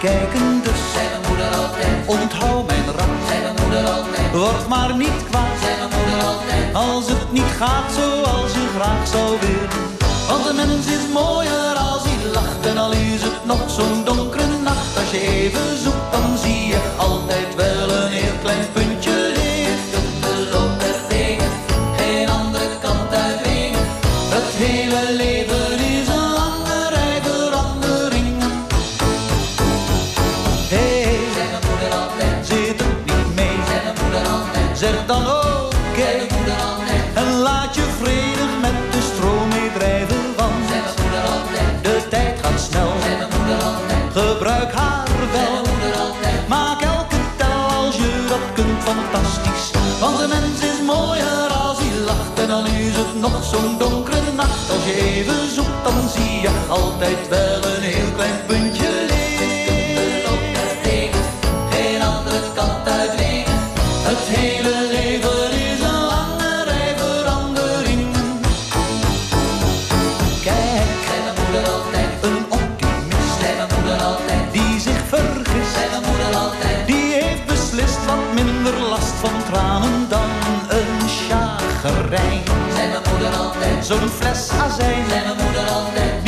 Bekijken, dus zei mijn moeder altijd, onthoud mijn raad, zei mijn moeder altijd, word maar niet kwaad, zei mijn moeder altijd, als het niet gaat zoals je graag zou willen. Want de mens is mooier als hij lacht. En al is het nog zo'n donkere nacht. Als je even zoekt dan zie je altijd wel een heel klein puntje zo'n donkere nacht. Als je even zoekt dan zie je altijd wel een heel klein puntje licht Geen andere kant uit Het hele leven is een lange rij veranderingen Kijk, zei mijn moeder altijd, een optimist, zei mijn moeder altijd, die zich vergist, zei mijn moeder altijd, die heeft beslist wat minder last van tranen dan een chagrijn, zo'n fles azijn, zei mijn moeder altijd,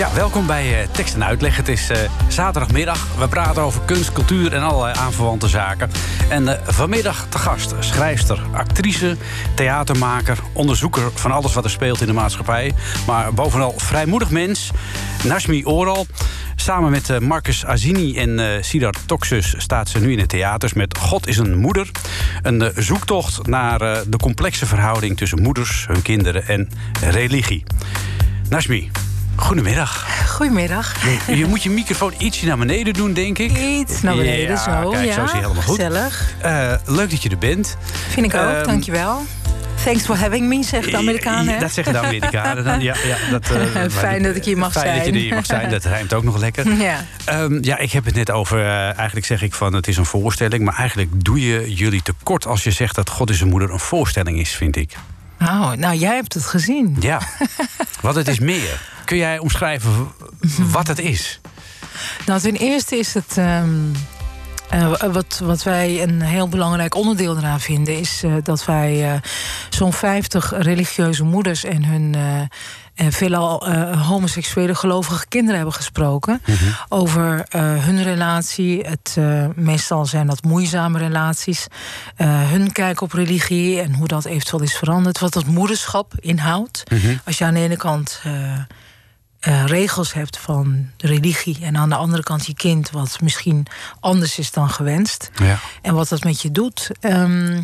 Ja, welkom bij eh, Tekst en Uitleg. Het is eh, zaterdagmiddag. We praten over kunst, cultuur en allerlei aanverwante zaken. En eh, vanmiddag te gast schrijfster, actrice, theatermaker... onderzoeker van alles wat er speelt in de maatschappij. Maar bovenal vrijmoedig mens, Nashmi Oral... Samen met Marcus Azini en Siddharth Toxus staat ze nu in de theaters met God is een moeder. Een zoektocht naar de complexe verhouding tussen moeders, hun kinderen en religie. Nashmi, goedemiddag. Goedemiddag. Je, moet je microfoon ietsje naar beneden doen, denk ik. Iets naar beneden, Ja, zo. Kijk, ja, zo is hij helemaal goed. Gezellig. Eh, leuk dat je er bent. Vind ik ook, Ehm, dankjewel. Thanks for having me, zeggen de Amerikanen. Ja? Dat zeggen de Amerikanen dan. Ja, ja, dat, eh, Fijn dat ik hier mag fijn zijn. dat je er hier mag zijn. Dat rijmt ook nog lekker. Ja. Ehm, ja, ik heb het net over. eh, eigenlijk zeg ik van het is een voorstelling. Maar eigenlijk doe je jullie tekort als je zegt dat God is een moeder een voorstelling is, vind ik. Oh, nou, jij hebt het gezien. Ja, want het is meer. Kun jij omschrijven w- wat het is? Nou, ten eerste is het. ehm, eh, wat, wat wij een heel belangrijk onderdeel eraan vinden, is eh, dat wij eh, zo'n 50 religieuze moeders en hun. eh, en veelal eh, homoseksuele gelovige kinderen hebben gesproken over eh, hun relatie. Het, eh, meestal zijn dat moeizame relaties. Eh, hun kijk op religie en hoe dat eventueel is veranderd. Wat dat moederschap inhoudt. Als je aan de ene kant eh, regels hebt van de religie. En aan de andere kant je kind, wat misschien anders is dan gewenst. Ja. En wat dat met je doet. Ehm,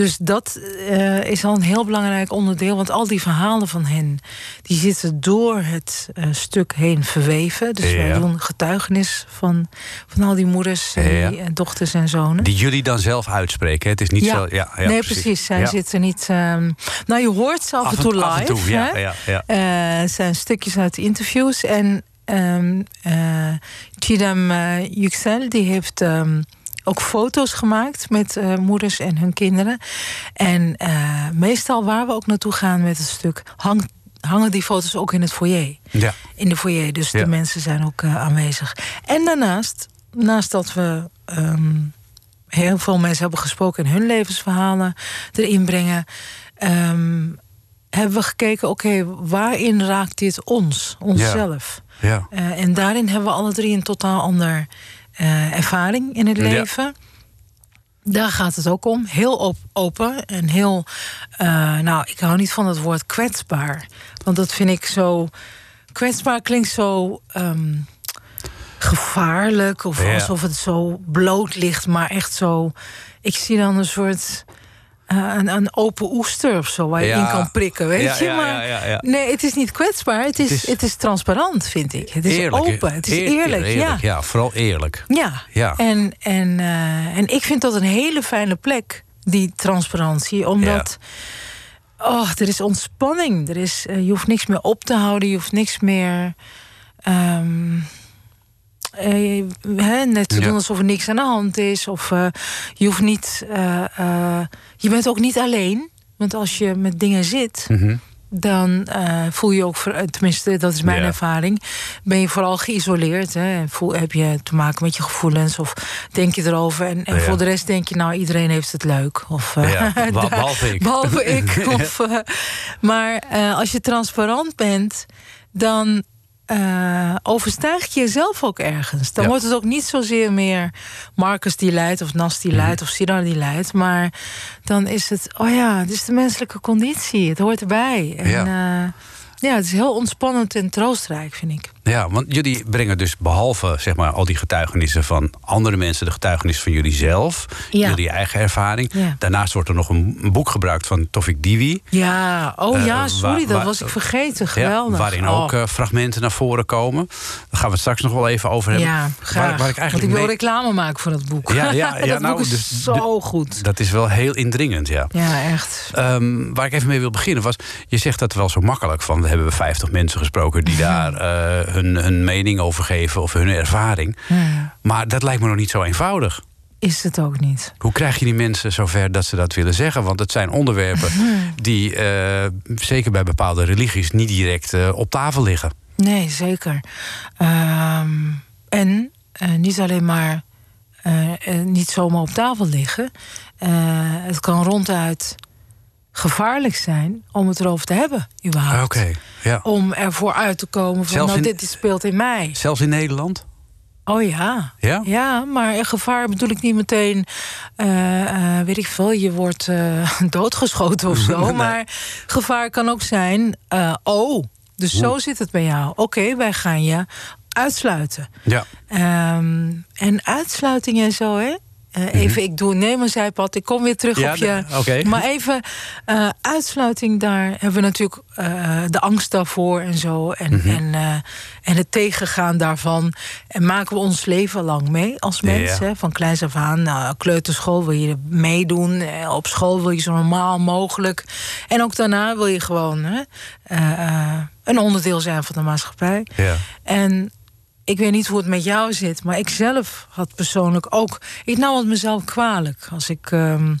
Dus dat eh, is al een heel belangrijk onderdeel. Want al die verhalen van hen, die zitten door het eh, stuk heen verweven. Dus wij Ja. doen getuigenis van, van al die moeders, en Ja. die, en dochters en zonen. Die jullie dan zelf uitspreken. hè? Het is niet Ja. zo. Ja, ja, nee, precies. Zij zitten niet. ehm, nou, je hoort ze af, en toe live. Af en toe, ja. hè? Eh, zijn stukjes uit de interviews. En ehm eh, Chidam eh, Yüksel die heeft ehm, ook foto's gemaakt met eh, moeders en hun kinderen. En eh, meestal waar we ook naartoe gaan met het stuk... Hang, hangen die foto's ook in het foyer. ja. In de foyer, dus Ja. de mensen zijn ook eh, aanwezig. En daarnaast, naast dat we... ehm, heel veel mensen hebben gesproken en hun levensverhalen erin brengen. ehm, hebben we gekeken, oké, waarin raakt dit ons, onszelf? ja. En daarin hebben we alle drie een totaal ander eh, ervaring in het Ja. leven. Daar gaat het ook om. Heel op, open en heel. eh, nou, ik hou niet van het woord kwetsbaar. Want dat vind ik zo. Kwetsbaar klinkt zo. ehm, gevaarlijk. Of Ja. alsof het zo bloot ligt. Maar echt zo. Ik zie dan een soort. Eh, een, een open oester of zo waar je Ja. in kan prikken, weet Ja, je? maar ja, nee, het is niet kwetsbaar. Het is, Het het is- transparant, vind ik. Het is Eerlijk, open. Het is eer- eerlijk. ja. ja, vooral eerlijk. Ja. Ja. En, en, eh, en ik vind dat een hele fijne plek, die transparantie. Omdat. Oh, er is ontspanning. Er is, eh, je hoeft niks meer op te houden. Je hoeft niks meer. ehm, eh, hè, net Ja. doen alsof er niks aan de hand is. Of eh, je hoeft niet. eh, eh, je bent ook niet alleen. Want als je met dingen zit, Mhm. dan voel je ook, tenminste, dat is mijn Ja. ervaring, ben je vooral geïsoleerd. Hè? En Voel, heb je te maken met je gevoelens of denk je erover. En, en Ja. voor de rest denk je, nou, iedereen heeft het leuk. Of, eh, behalve ik. Behalve ik. Of, maar als je transparant bent, dan eh overstijg je jezelf ook ergens. Dan Ja. wordt het ook niet zozeer meer Marcus die leidt, of Nas Mhm. die leidt, of Siddhar die leidt. Maar dan is het, oh ja, het is de menselijke conditie. Het hoort erbij. En, Ja. ja. Ja, het is heel ontspannend en troostrijk, vind ik. Ja, want jullie brengen dus behalve zeg maar, al die getuigenissen van andere mensen, de getuigenis van jullie zelf, Ja. jullie eigen ervaring. Ja. Daarnaast wordt er nog een boek gebruikt van Tofik Diwi. Ja, oh Eh, ja, sorry, waar- dat was ik vergeten. Geweldig. Ja, waarin Oh. ook eh, fragmenten naar voren komen. Daar gaan we het straks nog wel even over hebben. Ja, graag. Waar, waar ik Want eigenlijk ik wil mee- reclame maken voor dat boek. Ja, ja, dat nou, boek is dus- zo goed. Dat is wel heel indringend, ja. Ja, echt. Ehm, waar ik even mee wil beginnen was... je zegt dat wel zo makkelijk van... we hebben 50 mensen gesproken die daar eh, hun, hun mening over geven... of hun ervaring. Ja, Maar dat lijkt me nog niet zo eenvoudig. is het ook niet. Hoe krijg je die mensen zover dat ze dat willen zeggen? Want het zijn onderwerpen die eh, zeker bij bepaalde religies... niet direct eh, op tafel liggen. Nee, zeker. Ehm, en niet alleen maar niet zomaar op tafel liggen. Het kan ronduit gevaarlijk zijn om het erover te hebben, überhaupt. Oké, ja. Om ervoor uit te komen van, nou, in- dit speelt in mij. Zelfs in Nederland? Oh ja. Ja? Ja, maar gevaar bedoel ik niet meteen, eh, eh, weet ik veel, je wordt eh, doodgeschoten of zo. Nee. Maar gevaar kan ook zijn, oh, dus zo zit het bij jou. Oké, wij gaan je uitsluiten. Ja. Ehm, en uitsluiting en zo, hè? Eh, even, ik doe, neem een zijpad, ik kom weer terug. Ja, op je. Maar even, eh, uitsluiting, daar hebben we natuurlijk eh, de angst daarvoor en zo. En, Mhm. en, en het tegengaan daarvan. En maken we ons leven lang mee als Ja, mens. ja. Hè? Van kleins af aan, nou, kleuterschool wil je meedoen. Op school wil je zo normaal mogelijk. En ook daarna wil je gewoon hè, een onderdeel zijn van de maatschappij. ja. En ik weet niet hoe het met jou zit, maar ik zelf had persoonlijk ook. Ik nam het mezelf kwalijk als ik ehm,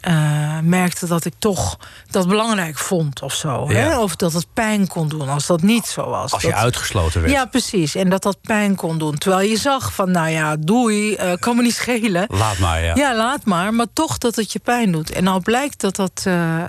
eh, merkte dat ik toch dat belangrijk vond of zo. Ja. Hè? Of dat het pijn kon doen als dat niet zo was. Als je Dat- uitgesloten werd. Ja, precies. En dat dat pijn kon doen. Terwijl je zag van, nou ja, doei, eh, kan me niet schelen. Laat maar, ja. Ja, laat maar. Maar toch dat het je pijn doet. En nou blijkt dat dat... eh,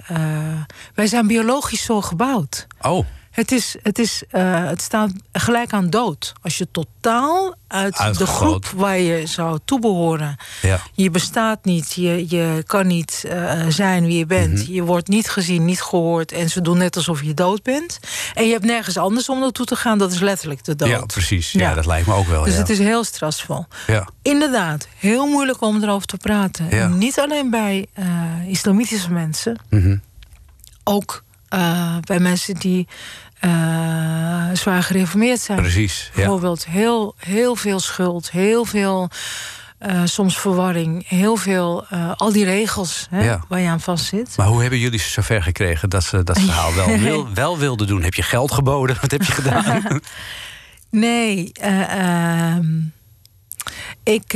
wij zijn biologisch zo gebouwd. Oh, Het, is, het, is, eh, het staat gelijk aan dood. Als je totaal uit de groep waar je zou toebehoren... Ja. je bestaat niet, je, je kan niet eh, zijn wie je bent... Mhm. je wordt niet gezien, niet gehoord... en ze doen net alsof je dood bent. En je hebt nergens anders om naartoe te gaan. Dat is letterlijk de dood. Ja, precies. Ja, Ja. dat lijkt me ook wel. Dus ja. het is heel stressvol. ja. Inderdaad, heel moeilijk om erover te praten. Niet alleen bij eh, islamitische mensen, Mhm. ook bij mensen die eh, zwaar gereformeerd zijn. Precies. Ja. Bijvoorbeeld heel, heel veel schuld, heel veel eh, soms verwarring, heel veel, eh, al die regels hè, Ja. waar je aan vastzit. Maar hoe hebben jullie ze zover gekregen dat ze dat verhaal wel, wil, wel wilden doen? Heb je geld geboden? Wat heb je gedaan? Nee, eh, ehm, ik,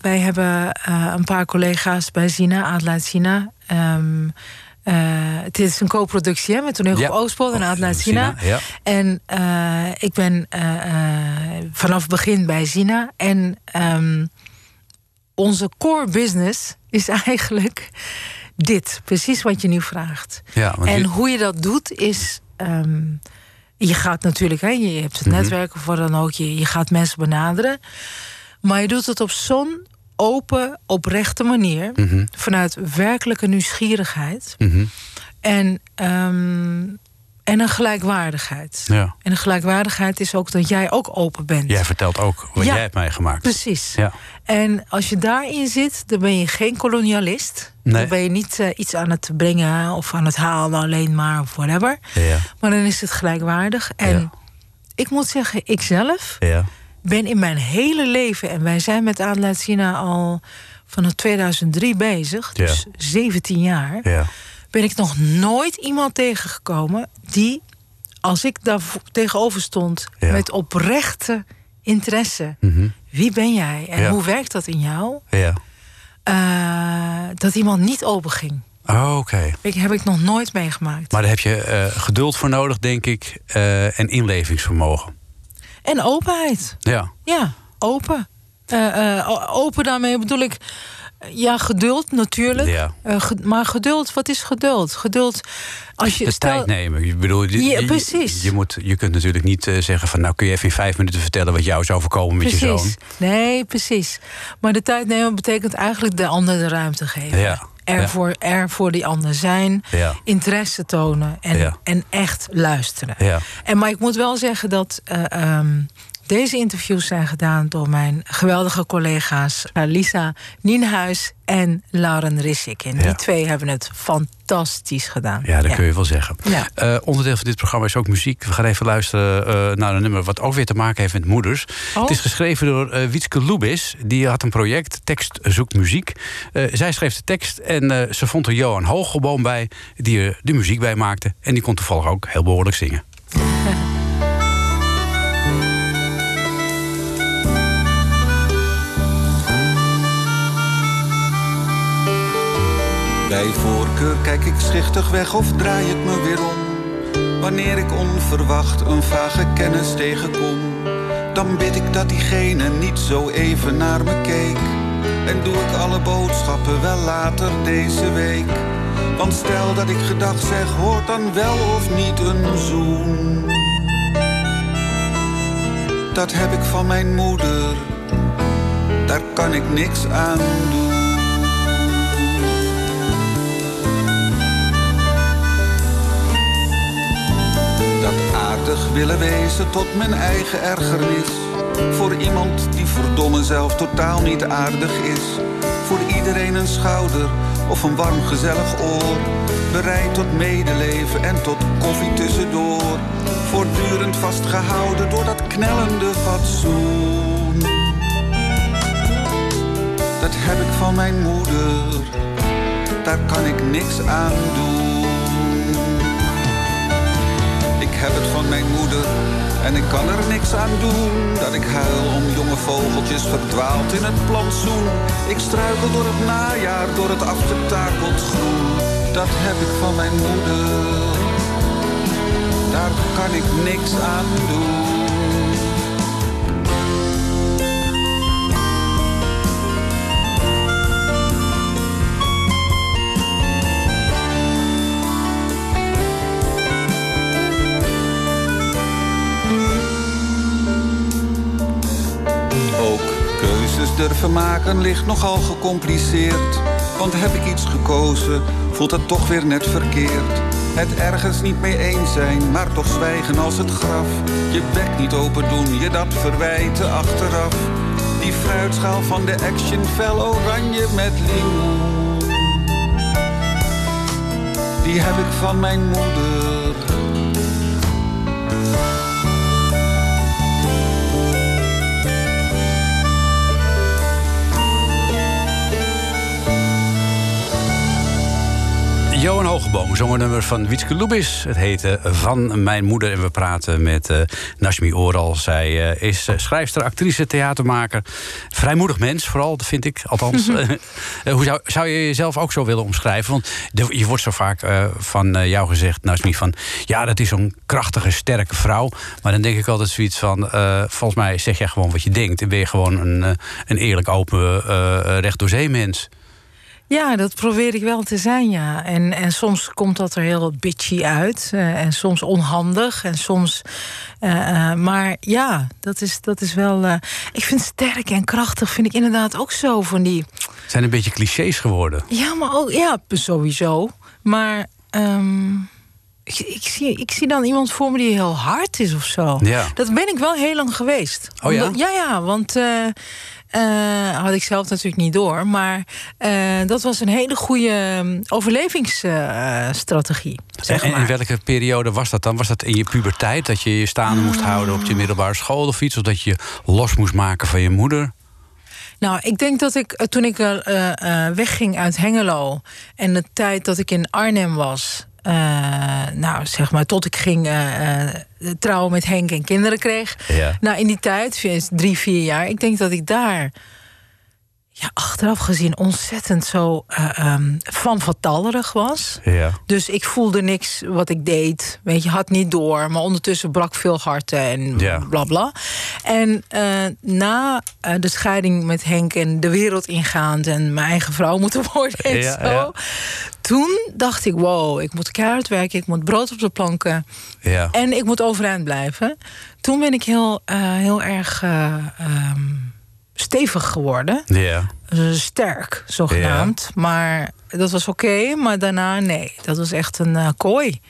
wij hebben een paar collega's bij Zina, Adelaide Zina. Ehm, eh, het is een co-productie hè, met Toneel Ja. op Oostpol en Zina. ja. En eh, ik ben eh, vanaf het begin bij Zina. En ehm, onze core business is eigenlijk dit. Precies wat je nu vraagt. Ja, En je- hoe je dat doet is. ehm, je gaat natuurlijk, hè, je hebt het Mhm. netwerk of wat dan ook, je, je gaat mensen benaderen. Maar je doet het op zo'n open, oprechte manier. Mhm. Vanuit werkelijke nieuwsgierigheid. Mhm. En, ehm, en een gelijkwaardigheid. ja. En een gelijkwaardigheid is ook dat jij ook open bent. Jij vertelt ook wat Ja. jij hebt meegemaakt. Precies. Ja. En als je daarin zit, dan ben je geen kolonialist. Nee. Dan ben je niet eh, iets aan het brengen of aan het halen alleen maar of whatever. Ja. Maar dan is het gelijkwaardig. En ik moet zeggen, ik zelf Ja. Ben in mijn hele leven... en wij zijn met Adelaide Sina al vanaf 2003 bezig... Ja. dus 17 jaar... Ja. ben ik nog nooit iemand tegengekomen... die, als ik daar tegenover stond... Ja. met oprechte interesse... Mhm. wie ben jij en hoe werkt dat in jou... Ja. eh, dat iemand niet open ging. Oh, Oké. Ik, heb ik nog nooit meegemaakt. Maar daar heb je eh, geduld voor nodig, denk ik. eh, en inlevingsvermogen. En openheid. Ja. Ja, open. Eh, eh, open daarmee bedoel ik... Ja, geduld natuurlijk. Ja. Eh, ge- maar geduld, wat is geduld? Geduld, als je... De stel- tijd nemen. Je, bedoel, je, Ja, precies. Je, moet, je kunt natuurlijk niet zeggen van... nou kun je even in vijf minuten vertellen wat jou is overkomen met je zoon. Nee, precies. Maar de tijd nemen betekent eigenlijk de ander de ruimte geven. Ja, Er, ja. voor, er voor die ander zijn. Ja. Interesse tonen. En, Ja. en echt luisteren. Ja. En, maar ik moet wel zeggen dat eh, ehm, deze interviews zijn gedaan door mijn geweldige collega's eh, Lisa Nienhuis en Lauren Rissik. En Ja. die twee hebben het fantastisch gedaan. Ja, dat kun je wel zeggen. Ja. Eh, onderdeel van dit programma is ook muziek. We gaan even luisteren eh, naar een nummer wat ook weer te maken heeft met moeders. Oh. Het is geschreven door eh Wietske Lubis. Die had een project, Tekst zoekt muziek. Zij schreef de tekst en ze vond er Johan Hoogeboom bij... die er de muziek bij maakte. En die kon toevallig ook heel behoorlijk zingen. Bij voorkeur kijk ik schichtig weg of draai ik me weer om. Wanneer ik onverwacht een vage kennis tegenkom, dan bid ik dat diegene niet zo even naar me keek. En doe ik alle boodschappen wel later deze week. Want stel dat ik gedag zeg, hoort dan wel of niet een zoen. Dat heb ik van mijn moeder, daar kan ik niks aan doen. Willen wezen tot mijn eigen ergernis. Voor iemand die verdomme zelf totaal niet aardig is. Voor iedereen een schouder of een warm gezellig oor. Bereid tot medeleven en tot koffie tussendoor. Voortdurend vastgehouden door dat knellende fatsoen. Dat heb ik van mijn moeder, daar kan ik niks aan doen. Heb het van mijn moeder en ik kan er niks aan doen. Dat ik huil om jonge vogeltjes verdwaald in het plantsoen. Ik struikel door het najaar, door het afgetakeld groen. Dat heb ik van mijn moeder, daar kan ik niks aan doen. Durven maken ligt nogal gecompliceerd. Want heb ik iets gekozen, voelt het toch weer net verkeerd. Het ergens niet mee eens zijn, maar toch zwijgen als het graf. Je bek niet open doen, je dat verwijten achteraf. Die fruitschaal van de action fel oranje met limoen. Die heb ik van mijn moeder. Johan Hogeboom zong een nummer van Wietske Lubis. Het heette Van Mijn Moeder. En we praten met uh, Nashmi Oral. Zij uh, is uh, schrijfster, actrice, theatermaker. Vrijmoedig mens, vooral, dat vind ik. Althans, hoe zou, zou je jezelf ook zo willen omschrijven? Want de, je wordt zo vaak van jou gezegd, Nashmi, van... ja, dat is zo'n krachtige, sterke vrouw. Maar dan denk ik altijd zoiets van... volgens mij zeg jij gewoon wat je denkt. En ben je gewoon een, een eerlijk, open, recht door zee mens. Ja, dat probeer ik wel te zijn, ja. En, en soms komt dat er heel bitchy uit. Uh, en soms onhandig. En soms. Uh, uh, maar ja, dat is, dat is wel. ik vind sterk en krachtig, vind ik inderdaad ook zo van die. Zijn een beetje clichés geworden. Ja, maar ook. Ja, sowieso. Maar. Um, ik, ik, zie, ik zie dan iemand voor me die heel hard is of zo. Ja. Dat ben ik wel heel lang geweest. Oh ja? Omdat, ja, ja, want. Uh, had ik zelf natuurlijk niet door. Maar uh, dat was een hele goede overlevingsstrategie. Uh, zeg en, maar. in welke periode was dat dan? Was dat in je puberteit? Dat je je staande moest houden op je middelbare school of iets? Of dat je los moest maken van je moeder? Nou, ik denk dat ik toen ik wegging uit Hengelo... en de tijd dat ik in Arnhem was... Uh, nou, zeg maar, tot ik ging uh, uh, trouwen met Henk en kinderen kreeg. Ja. Nou, in die tijd, drie, vier jaar, ik denk dat ik daar, ja, achteraf gezien, ontzettend zo um, van was. Ja. Dus ik voelde niks wat ik deed. Weet je, had niet door, maar ondertussen brak veel harten en ja. bla bla. En na de scheiding met Henk en de wereld ingaand en mijn eigen vrouw moeten worden en ja, zo. Toen dacht ik, wow, ik moet keihard werken, ik moet brood op de planken ja. en ik moet overeind blijven. Toen ben ik heel, uh, heel erg uh, um, stevig geworden. Ja. Uh, sterk, zogenaamd. Ja. Maar dat was oké, okay, maar daarna nee. Dat was echt een uh, kooi.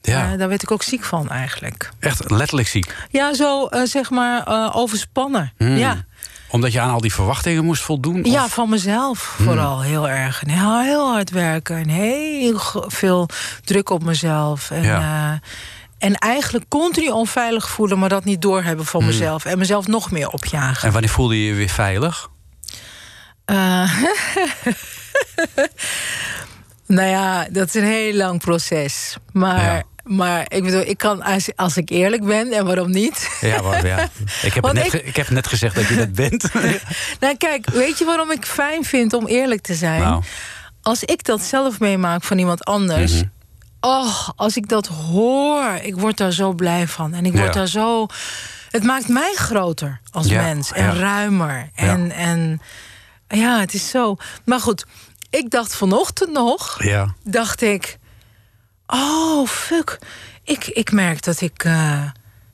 Ja. daar werd ik ook ziek van eigenlijk. Echt letterlijk ziek? Ja, zo zeg maar overspannen. Hmm. Ja omdat je aan al die verwachtingen moest voldoen? Ja, of? van mezelf vooral hmm. heel erg. En heel, heel hard werken en heel veel druk op mezelf. En, ja. uh, en eigenlijk continu onveilig voelen, maar dat niet doorhebben van Hmm. mezelf. En mezelf nog meer opjagen. En wanneer voelde je je weer veilig? Uh, nou ja, dat is een heel lang proces. Maar. Maar ik bedoel, ik kan als, als ik eerlijk ben, en waarom niet? Ja, maar, ja. Ik, heb net ik- ge- ik heb net gezegd dat je dat bent. Nou, kijk, weet je waarom ik fijn vind om eerlijk te zijn? Nou. Als ik dat zelf meemaak van iemand anders. Mhm. Oh, als ik dat hoor, ik word daar zo blij van. En ik word Ja. daar zo. Het maakt mij groter als Ja, mens en ja. ruimer. En, en ja, het is zo. Maar goed, ik dacht vanochtend nog, ja. dacht ik. Oh, fuck. Ik, ik merk dat ik, eh,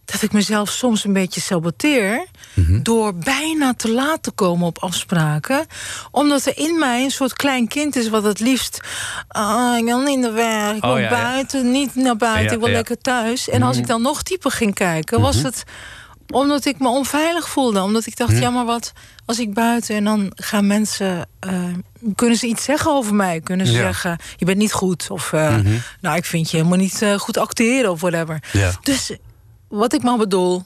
dat ik mezelf soms een beetje saboteer. Mhm. door bijna te laat te komen op afspraken. Omdat er in mij een soort klein kind is wat het liefst. ah, ik wil niet naar werk, ik Oh, wil ja. buiten, niet naar buiten, Ja, ik wil. Mhm. lekker thuis. En als ik dan nog dieper ging kijken, was het omdat ik me onveilig voelde. Omdat ik Mhm. dacht, ja, maar wat als ik buiten en dan gaan mensen. eh, kunnen ze iets zeggen over mij? Kunnen ze Ja. zeggen, je bent niet goed. Of, eh, nou, ik vind je helemaal niet eh, goed acteren of whatever. Ja. Dus wat ik maar bedoel,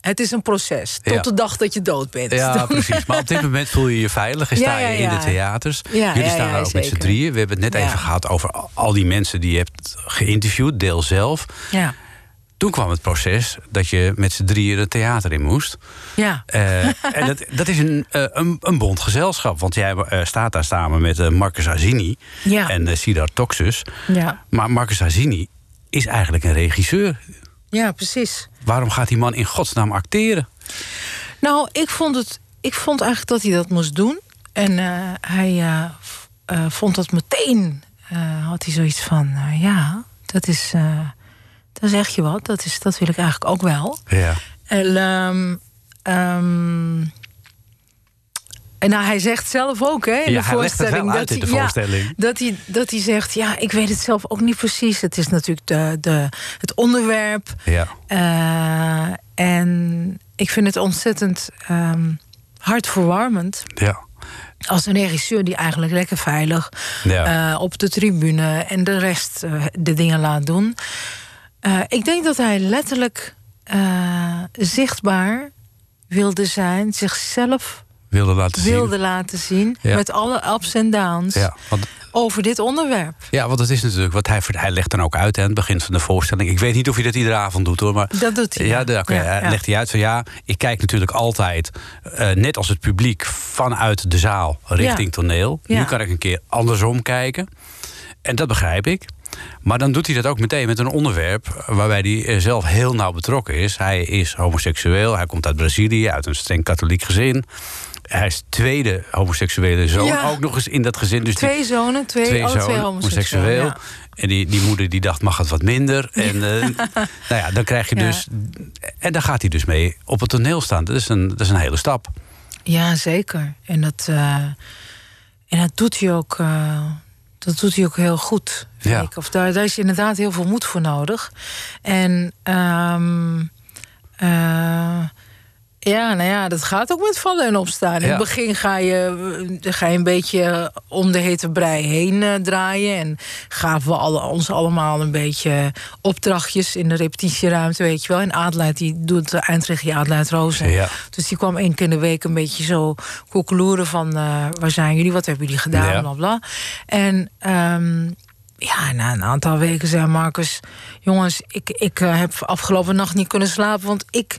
het is een proces. Tot Ja. de dag dat je dood bent. Ja, precies. Maar op dit moment voel je je veilig en sta je in de theaters. Ja, Jullie staan daar ook met z'n drieën. We hebben het net even gehad over al die mensen die je hebt geïnterviewd, deel zelf. Ja. Toen kwam het proces dat je met z'n drieën het theater in moest. Ja. Eh, en dat, dat is een, eh, een, een bond gezelschap. Want jij eh, staat daar samen met Marcus Azini Ja. en uh, Sidar Toxus. Ja. Maar Marcus Azini is eigenlijk een regisseur. ja, precies. Waarom gaat die man in godsnaam acteren? Nou, ik vond, het, ik vond eigenlijk dat hij dat moest doen. En hij vond dat meteen. had hij zoiets van: ja, dat is, dat zeg je wat. Dat, is, dat wil ik eigenlijk ook wel. Ja. En, ehm, ehm, En nou, hij zegt zelf ook hè, in Ja, de hij voorstelling. ja, voorstelling. dat, hij, dat hij zegt, ja, ik weet het zelf ook niet precies. Het is natuurlijk de, de, het onderwerp. Ja. Eh, en ik vind het ontzettend ehm, hartverwarmend. Ja. Als een regisseur die eigenlijk lekker veilig Ja. eh, op de tribune en de rest eh, de dingen laat doen. Eh, ik denk dat hij letterlijk eh, zichtbaar wilde zijn, zichzelf Wilde laten zien. wilde laten zien. Ja. Met alle ups en downs Ja, want, over dit onderwerp. ja, want het is natuurlijk wat hij, hij legt dan ook uit hè, aan het begin van de voorstelling. Ik weet niet of hij dat iedere avond doet hoor, maar Dat doet hij. Ja, Ja, legt hij uit van ja, ik kijk natuurlijk altijd, eh, net als het publiek, vanuit de zaal richting toneel. Nu kan ik een keer andersom kijken. En dat begrijp ik. Maar dan doet hij dat ook meteen met een onderwerp waarbij hij eh, zelf heel nauw betrokken is. Hij is homoseksueel, hij komt uit Brazilië, uit een streng katholiek gezin. Hij is tweede homoseksuele zoon, Ja. ook nog eens in dat gezin. Dus die- Twee zonen, twee, twee alle twee zonen, homoseksueel. homoseksueel. ja. En die, die moeder die dacht, mag het wat minder? En eh, nou ja, dan krijg je dus... En daar gaat hij dus mee op het toneel staan. Dat is een, dat is een hele stap. Ja, zeker. En dat, eh, en dat doet hij ook. Dat doet hij ook heel goed. Vind Ja. ik. Of daar, daar is inderdaad heel veel moed voor nodig. En ehm, eh, ja, nou ja, dat gaat ook met vallen en opstaan. In Ja. het begin ga je, eh, ga je een beetje om de hete brei heen eh, draaien. En gaven we alle, ons allemaal een beetje opdrachtjes in de repetitieruimte, weet je wel. En Adelheid, die doet de eindregie Adelheid Rozen. Ja. Dus die kwam één keer in de week een beetje zo koekeloeren van... eh, waar zijn jullie, wat hebben jullie gedaan, Ja. bla bla. En ehm, ja, na een aantal weken zei Marcus... jongens, ik, ik eh, heb afgelopen nacht niet kunnen slapen... want ik...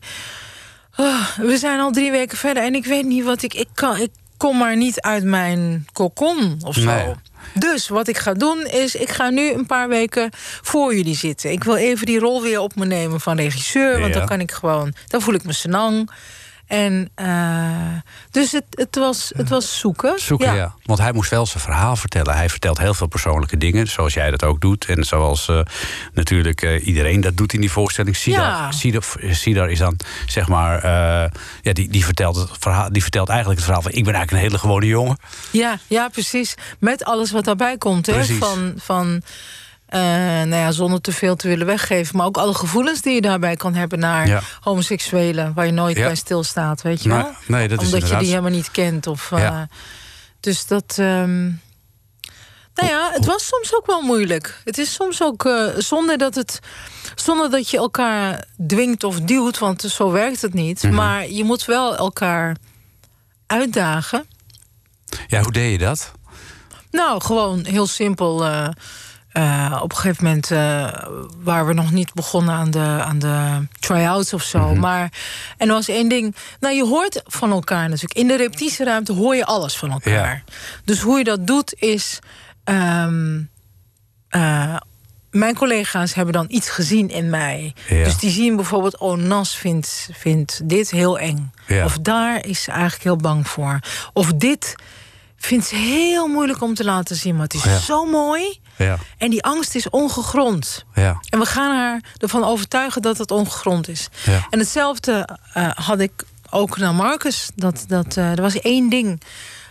ah, we zijn al drie weken verder en ik weet niet wat ik... Ik, kan, ik kom maar niet uit mijn kokon of zo. Nee. Dus wat ik ga doen is, ik ga nu een paar weken voor jullie zitten. Ik wil even die rol weer op me nemen van regisseur. Want dan kan ik gewoon, dan voel ik me senang. En eh, dus het, het, was, het was zoeken. Zoeken, ja. Want hij moest wel zijn verhaal vertellen. Hij vertelt heel veel persoonlijke dingen, zoals jij dat ook doet. En zoals eh, natuurlijk eh, iedereen dat doet in die voorstelling. Sidar, Ja. Sidar, Sidar is dan, zeg maar... ja, die, die, vertelt het verhaal, die vertelt eigenlijk het verhaal van... ik ben eigenlijk een hele gewone jongen. Ja, ja, precies. Met alles wat daarbij komt. Hè? Van, van eh, nou ja, zonder te veel te willen weggeven. Maar ook alle gevoelens die je daarbij kan hebben naar Ja. homoseksuelen. Waar je nooit Ja. bij stilstaat, weet je wel? nee, dat is Omdat je inderdaad- die helemaal niet kent. Of, eh, Ja. Dus dat... ehm, nou ja, het was soms ook wel moeilijk. Het is soms ook eh, zonder dat het... Zonder dat je elkaar dwingt of duwt, want zo werkt het niet. Mhm. Maar je moet wel elkaar uitdagen. Ja, hoe deed je dat? Nou, gewoon heel simpel. Eh, op een gegeven moment eh, waren we nog niet begonnen aan de, aan de try-outs of zo. Mhm. Maar, en er was één ding. Nou, je hoort van elkaar natuurlijk. In de repetitieruimte hoor je alles van elkaar. Dus hoe je dat doet is. ehm, eh, mijn collega's hebben dan iets gezien in mij. Ja. Dus die zien bijvoorbeeld, oh, Nas vindt, vindt dit heel eng. Ja. Of daar is ze eigenlijk heel bang voor. Of dit vindt ze heel moeilijk om te laten zien. Maar het is Ja. zo mooi. Ja, En die angst is ongegrond. ja, En we gaan haar ervan overtuigen dat het ongegrond is. Ja. En hetzelfde eh, had ik ook naar Marcus. Dat, dat, eh, er was één ding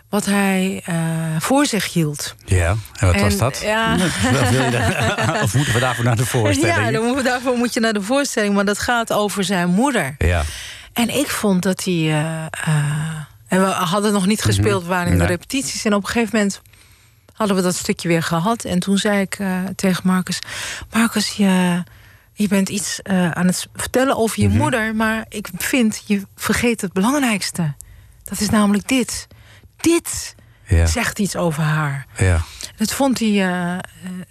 wat hij eh, voor zich hield. ja. En wat En, was dat? ja. Of moeten we daarvoor naar de voorstelling? Ja, dan daarvoor moet je naar de voorstelling. Maar dat gaat over zijn moeder. ja. En ik vond dat hij. eh, eh, en we hadden nog niet gespeeld, we waren in de Nee. repetities. En op een gegeven moment hadden we dat stukje weer gehad. En toen zei ik eh, tegen Marcus: Marcus, je, je bent iets eh, aan het vertellen over je moeder. Maar ik vind, je vergeet het belangrijkste. Dat is namelijk dit. Dit Ja. zegt iets over haar. Ja. Dat vond hij. eh,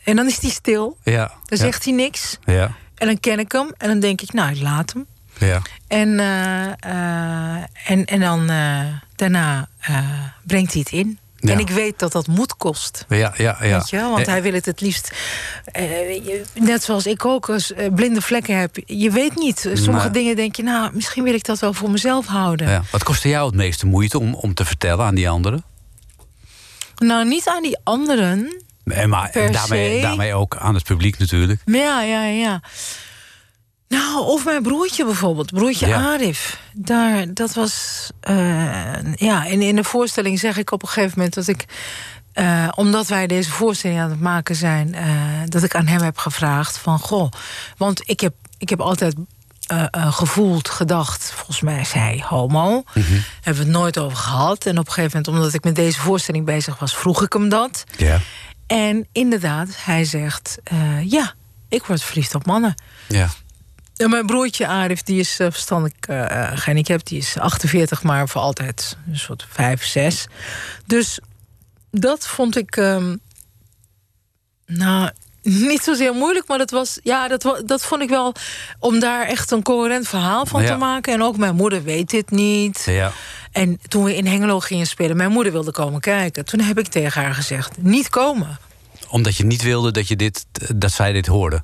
en dan is hij stil. Ja. Dan zegt hij niks. Ja. En dan ken ik hem. En dan denk ik, nou, ik laat hem. Ja. En, en, en dan daarna brengt hij het in. Ja. En ik weet dat dat moed kost. Ja, ja, ja. Weet je wel? Want Eh, hij wil het het liefst. eh, net zoals ik ook als eh, blinde vlekken heb. Je weet niet. Sommige Nee. dingen denk je, nou, misschien wil ik dat wel voor mezelf houden. ja. Wat kostte jou het meeste moeite om, om te vertellen aan die anderen? Nou, niet aan die anderen. En, maar, en daarmee, daarmee ook aan het publiek natuurlijk. Ja, ja, ja. Nou, of mijn broertje bijvoorbeeld, broertje Ja. Arif. Daar, dat was. eh, ja, en in de voorstelling zeg ik op een gegeven moment dat ik. eh, omdat wij deze voorstelling aan het maken zijn, eh, dat ik aan hem heb gevraagd van goh. Want ik heb, ik heb altijd gevoeld, gedacht, volgens mij is hij homo. Hebben we het nooit over gehad. En op een gegeven moment, omdat ik met deze voorstelling bezig was, vroeg ik hem dat. Ja. En inderdaad, hij zegt: ja, ik word verliefd op mannen. Ja. Ja, mijn broertje Arif, die is uh, verstandelijk uh, gehandicapt. Die is 48, maar voor altijd een soort 5, 6. Dus dat vond ik... Um, nou, niet zozeer moeilijk, maar dat was... Ja, dat, dat vond ik wel... om daar echt een coherent verhaal van ja. te maken. En ook mijn moeder weet dit niet. Ja. En toen we in Hengelo gingen spelen... mijn moeder wilde komen kijken. Toen heb ik tegen haar gezegd, niet komen. Omdat je niet wilde dat, je dit, dat zij dit hoorde?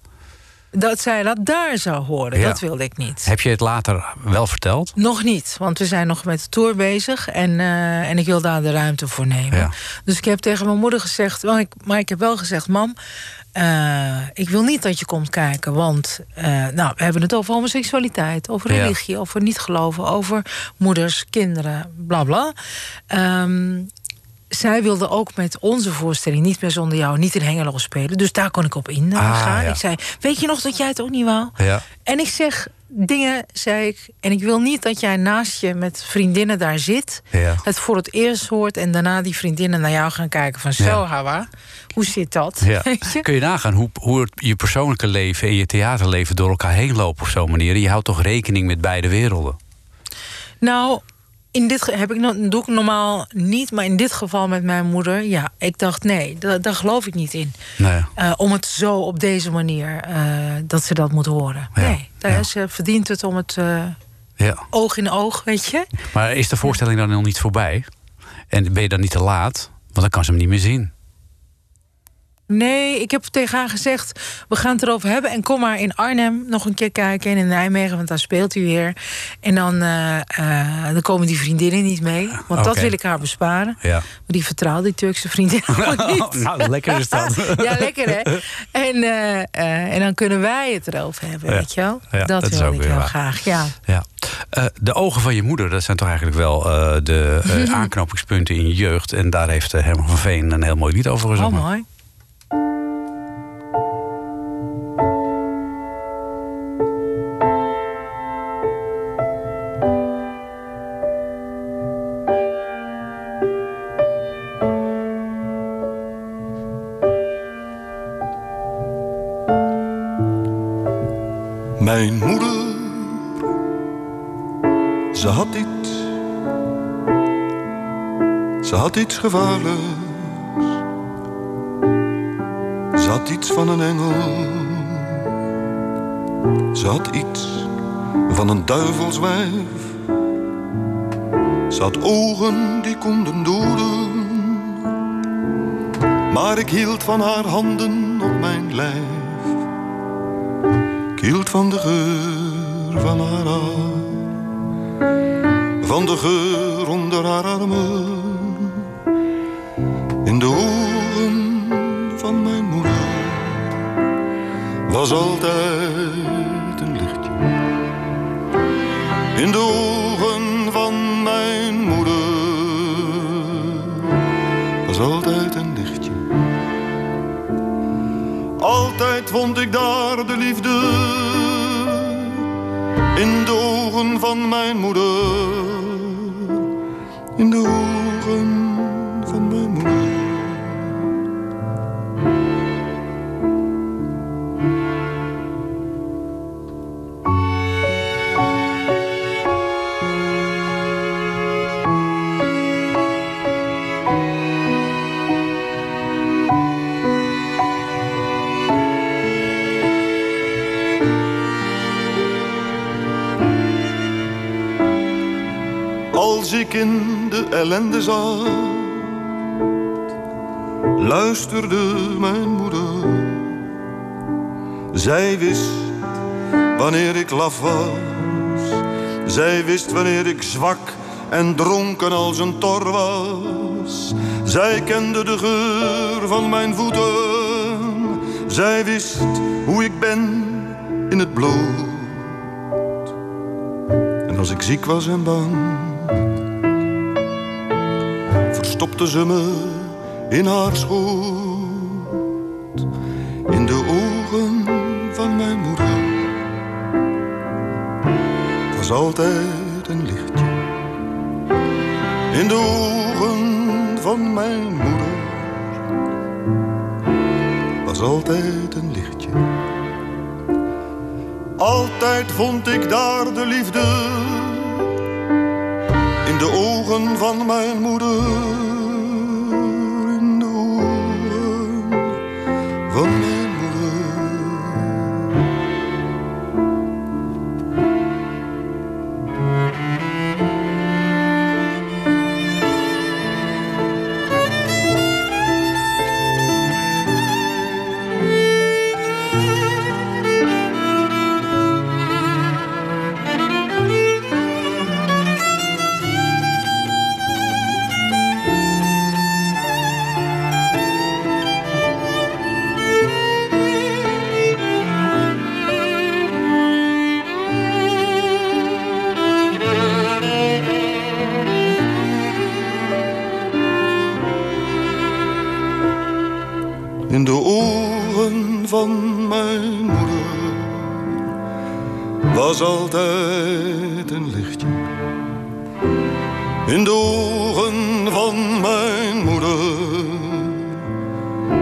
Dat zij dat daar zou horen. Ja. Dat wilde ik niet. Heb je het later wel verteld? Nog niet, want we zijn nog met de tour bezig en, uh, en ik wil daar de ruimte voor nemen. Ja. Dus ik heb tegen mijn moeder gezegd, maar ik, maar ik heb wel gezegd, mam. Uh, ik wil niet dat je komt kijken, want uh, nou, we hebben het over homoseksualiteit, over religie, ja. over niet geloven, over moeders, kinderen, bla bla. Um, zij wilde ook met onze voorstelling niet meer zonder jou niet in Hengelo spelen. Dus daar kon ik op in ah, gaan. Ja. Ik zei, weet je nog dat jij het ook niet wou? Ja. En ik zeg dingen, zei ik. En ik wil niet dat jij naast je met vriendinnen daar zit. Ja. Het voor het eerst hoort. En daarna die vriendinnen naar jou gaan kijken van... Zo, Hawa, hoe zit dat? Je? Kun je nagaan hoe, hoe het, je persoonlijke leven en je theaterleven door elkaar heen lopen op zo'n manier? Je houdt toch rekening met beide werelden? Nou, in dit heb ik, doe ik normaal niet, maar in dit geval met mijn moeder, ja, ik dacht nee, daar, daar geloof ik niet in. Nee. Uh, om het zo op deze manier uh, dat ze dat moet horen. Ja. Nee, daar Ja. ze verdient het om het uh, Ja. oog in oog, weet je. Maar is de voorstelling dan nog niet voorbij? En ben je dan niet te laat? Want dan kan ze hem niet meer zien. Nee, ik heb tegen haar gezegd, we gaan het erover hebben. En kom maar in Arnhem nog een keer kijken. En in Nijmegen, want daar speelt u weer. En dan, uh, uh, dan komen die vriendinnen niet mee. Want okay. dat wil ik haar besparen. Ja. Maar die vertrouwt die Turkse vriendin niet. nou, lekker is dat. ja, lekker hè. En, uh, en dan kunnen wij het erover hebben, Ja. weet je wel. Ja, dat, wil ik heel waar. graag, ja. Ja. Uh, de ogen van je moeder, dat zijn toch eigenlijk wel uh, de uh, aanknopingspunten in je jeugd. En daar heeft Herman van Veen een heel mooi lied over gezongen. Oh, mooi. Gevaarlijks. Had iets van een engel, had iets van een duivelswijf. Had ogen die konden doden, maar ik hield van haar handen op mijn lijf. Ik hield van de geur van haar haar, van de geur onder haar armen, in de ogen van mijn moeder was altijd een lichtje. In de ogen van mijn moeder was altijd een lichtje. Altijd vond ik daar de liefde in de ogen van mijn moeder. In de ellende luisterde mijn moeder. Zij wist wanneer ik laf was. Zij wist wanneer ik zwak en dronken als een tor was. Zij kende de geur van mijn voeten. Zij wist hoe ik ben in het bloed als ik ziek was en bang, verstopte ze me in haar schoot, in de ogen van mijn moeder. Was altijd een lichtje in de ogen van mijn moeder. Was altijd een lichtje. Altijd vond ik daar de liefde in de ogen van mijn moeder.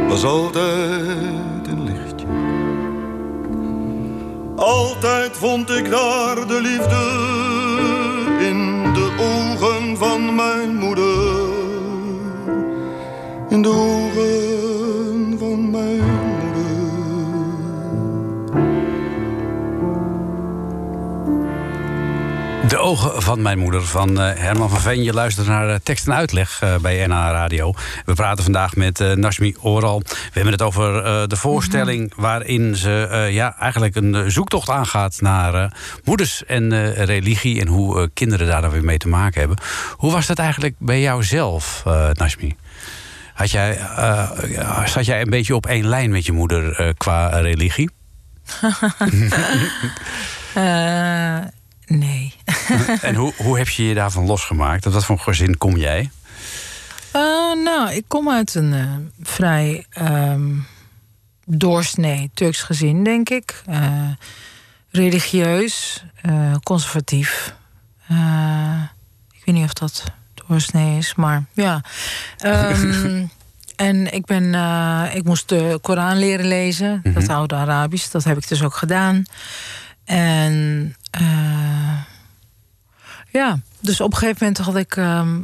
Was altijd een lichtje. Altijd vond ik daar de liefde in de ogen van mijn moeder. In de ogen van mijn moeder van eh, Herman van Veen. Je luistert naar eh, tekst en uitleg eh, bij NH Radio. We praten vandaag met Nashmi Oral. We hebben het over de voorstelling waarin ze ja, eigenlijk een zoektocht aangaat naar moeders en religie en hoe kinderen daar dan weer mee te maken hebben. Hoe was dat eigenlijk bij jou zelf, Nashmi? Had jij, zat jij een beetje op één lijn met je moeder qua religie? Nee. en hoe, hoe heb je je daarvan losgemaakt? Uit wat voor gezin kom jij? Eh, nou, ik kom uit een eh, vrij ehm, doorsnee Turks gezin, denk ik. Eh, religieus, conservatief. Ik weet niet of dat doorsnee is, maar ja. Ehm, en ik, ben, ik moest de Koran leren lezen, dat oude Arabisch. Dat heb ik dus ook gedaan. En eh, ja, dus op een gegeven moment had ik... ehm,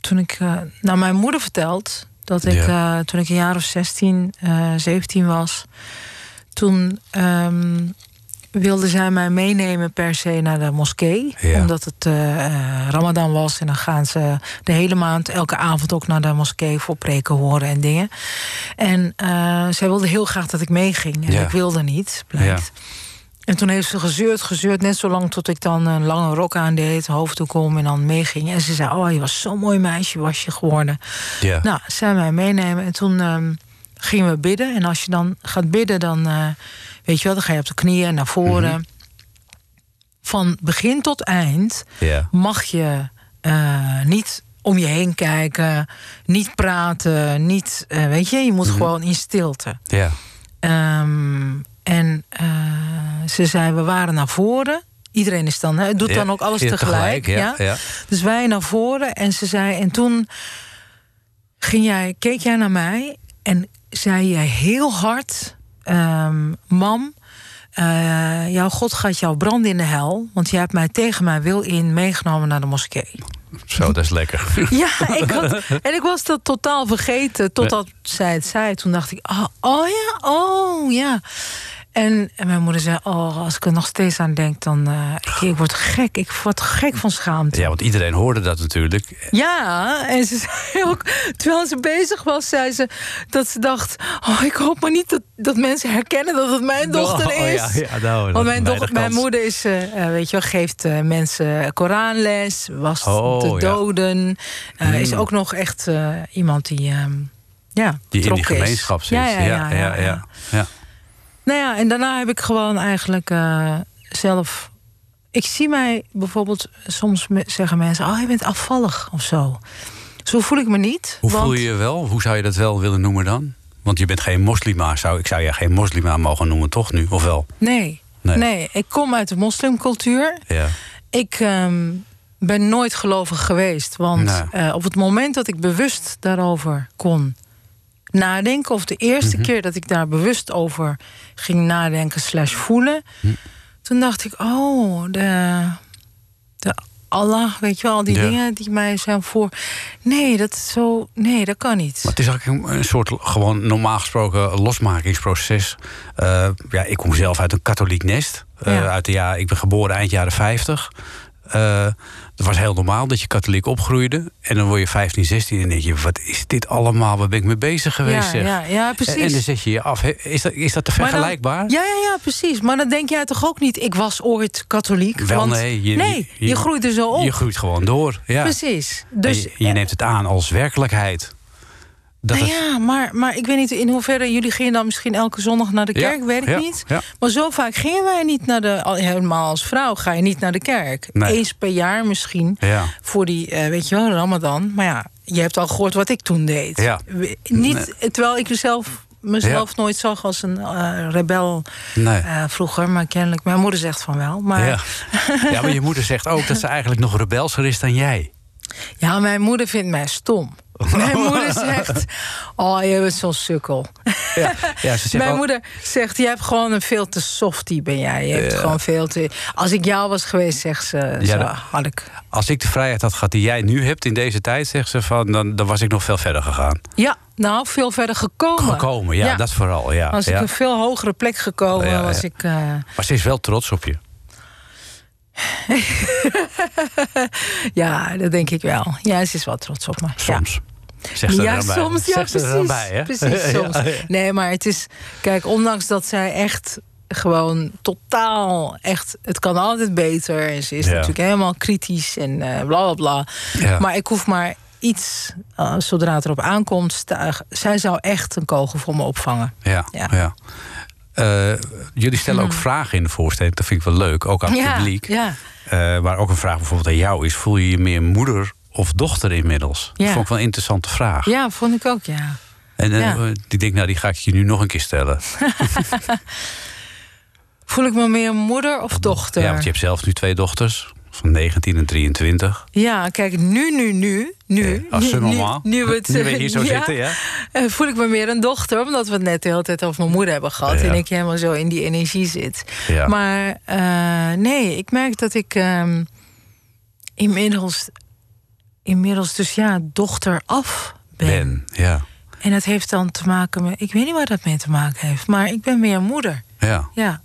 toen ik eh, naar mijn moeder verteld dat ik Ja. eh, toen ik een jaar of 16, eh 17 was, toen ehm, wilde zij mij meenemen per se naar de moskee, Ja. omdat het Ramadan was en dan gaan ze de hele maand elke avond ook naar de moskee voor preken horen en dingen. En zij wilde heel graag dat ik meeging en Ja. ik wilde niet, blijkt. En toen heeft ze gezeurd, gezeurd, net zo lang tot ik dan een lange rok aandeed, hoofd toe kom en dan meeging. En ze zei: Oh, je was zo'n mooi meisje, was je geworden. Ja. Nou, zij mij meenemen. En toen ehm, gingen we bidden. En als je dan gaat bidden, dan eh, weet je wel, dan ga je op de knieën naar voren. Mhm. Van begin tot eind mag je eh, niet om je heen kijken, niet praten, niet, eh, weet je, je moet Mhm. gewoon in stilte. ja. Ehm, en eh, ze zei, we waren naar voren. Iedereen is dan, hè, doet Ja, dan ook alles tegelijk. tegelijk, ja, ja. Dus wij naar voren en ze zei, en toen ging jij, keek jij naar mij en zei jij heel hard, ehm, mam, eh, jouw God gaat jou branden in de hel, want jij hebt mij tegen mijn wil in meegenomen naar de moskee. Zo, dat is lekker. Ja, ik had, en ik was dat totaal vergeten totdat zij het zei. Toen dacht ik, oh, oh ja, oh ja. En, en mijn moeder zei, oh, als ik er nog steeds aan denk, dan eh, ik, ik word gek. Ik word gek van schaamte. Ja, want iedereen hoorde dat natuurlijk. Ja, en ze zei ook, terwijl ze bezig was, zei ze dat ze dacht: Oh, ik hoop maar niet dat, dat mensen herkennen dat het mijn dochter Oh, is. ja, ja, nou, Want mijn, dochter, mijn moeder is, eh, eh, weet je wel, geeft mensen Koranles, was Oh, de ja. Hmm. doden. Is ook nog echt iemand die, ehm, ja, Die in die gemeenschap zit. Ja, ja, ja. ja, ja. Nou ja, en daarna heb ik gewoon eigenlijk eh, zelf ik zie mij bijvoorbeeld, soms me- zeggen mensen: Oh, je bent afvallig of zo. Zo voel ik me niet. Hoe want- voel je je wel? Hoe zou je dat wel willen noemen dan? Want je bent geen moslima. Zou, ik zou je geen moslima mogen noemen, toch nu? Of wel? Nee. Nee. nee. ik kom uit de moslimcultuur. Ja. Ik ehm, ben nooit gelovig geweest. Want Nee. eh, op het moment dat ik bewust daarover kon nadenken... of de eerste Mhm. keer dat ik daar bewust over ging nadenken slash voelen... Hm. toen dacht ik, oh, de, de Allah, weet je wel, al die Ja. dingen die mij zijn voor... Nee, dat is zo... Nee, dat kan niet. Maar het is eigenlijk een, soort gewoon normaal gesproken losmakingsproces. Eh, ja, ik kom zelf uit een katholiek nest. Eh, Ja. uit de jaar, ik ben geboren eind jaren 50. Eh, het was heel normaal dat je katholiek opgroeide. En dan word je 15, 16 en denk je... wat is dit allemaal? Waar ben ik mee bezig geweest? ja, zeg? ja, ja, precies. En, en dan zet je je af. Is dat, is dat te dan- vergelijkbaar? ja, ja, ja, precies. Maar dan denk jij toch ook niet, ik was ooit katholiek? Wel, want, nee. Je, nee, je, groeit er zo op. Je groeit gewoon door. Ja. Precies. En Dus, je, je neemt het aan als werkelijkheid. Dat nou ja, maar, maar ik weet niet in hoeverre jullie gingen dan misschien elke zondag naar de Ja, kerk, weet ik ja, niet. ja. Maar zo vaak gingen wij niet naar de, al- helemaal als vrouw, ga je niet naar de kerk. Nee. Eens per jaar misschien, Ja. voor die, eh, weet je wel, Ramadan. Maar ja, je hebt al gehoord wat ik toen deed. Ja. Niet, terwijl ik mezelf, mezelf nooit zag als een eh, rebel Nee. eh, vroeger, maar kennelijk, mijn moeder zegt van wel. Maar Ja. ja, maar je moeder zegt ook dat ze eigenlijk nog rebelser is dan jij. Ja, mijn moeder vindt mij stom. Mijn moeder zegt: Oh, je bent zo'n sukkel. Ja, ja ze Mijn al- moeder zegt: Je hebt gewoon een veel te softie, ben jij. Je hebt gewoon veel te. Als ik jou was geweest, zegt ze: Ja, zo, dat- had ik. Als ik de vrijheid had gehad die jij nu hebt in deze tijd, zegt ze van, dan, dan was ik nog veel verder gegaan. Ja, nou, veel verder gekomen. Gekomen, ja, dat vooral. Ja, Als ik een veel hogere plek gekomen, was ik. eh, Maar ze is wel trots op je. ja, dat denk ik wel. Ja, ze is wel trots op me. Ja. Soms. Zegt ze er ja, bij. soms, ja, Zegt er precies. bij, hè? precies, soms. Ja, ja. Nee, maar het is... Kijk, ondanks dat zij echt gewoon totaal echt... Het kan altijd beter. En ze is Ja. natuurlijk helemaal kritisch en eh bla, bla, bla. Ja. Maar ik hoef maar iets, eh, zodra het erop aankomt... sta- zij zou echt een kogel voor me opvangen. Ja, Ja. Eh, jullie stellen ook vragen in de voorstelling. Dat vind ik wel leuk, ook aan het ja, publiek. ja. Eh, maar ook een vraag bijvoorbeeld aan jou is... voel je je meer moeder of dochter inmiddels? Dat Ja. vond ik wel een interessante vraag. ja, vond ik ook, ja. En Ja. die denk, nou, die ga ik je nu nog een keer stellen. Voel ik me meer moeder of dochter? Ja, want je hebt zelf nu twee dochters. Van 19 en 23. Ja, kijk, nu, nu, nu, nu. Ja, als nu, ze nu, normaal. nu we, het, Nu we hier zo ja, zitten, ja. eh, voel ik me meer een dochter, omdat we het net de hele tijd over mijn moeder hebben gehad. Ja. En ik helemaal zo in die energie zit. Ja. Maar eh, nee, ik merk dat ik ehm, inmiddels, inmiddels dus ja, dochter af ben. Ben, ja. En dat heeft dan te maken met, ik weet niet waar dat mee te maken heeft, maar ik ben meer moeder. Ja, Ja.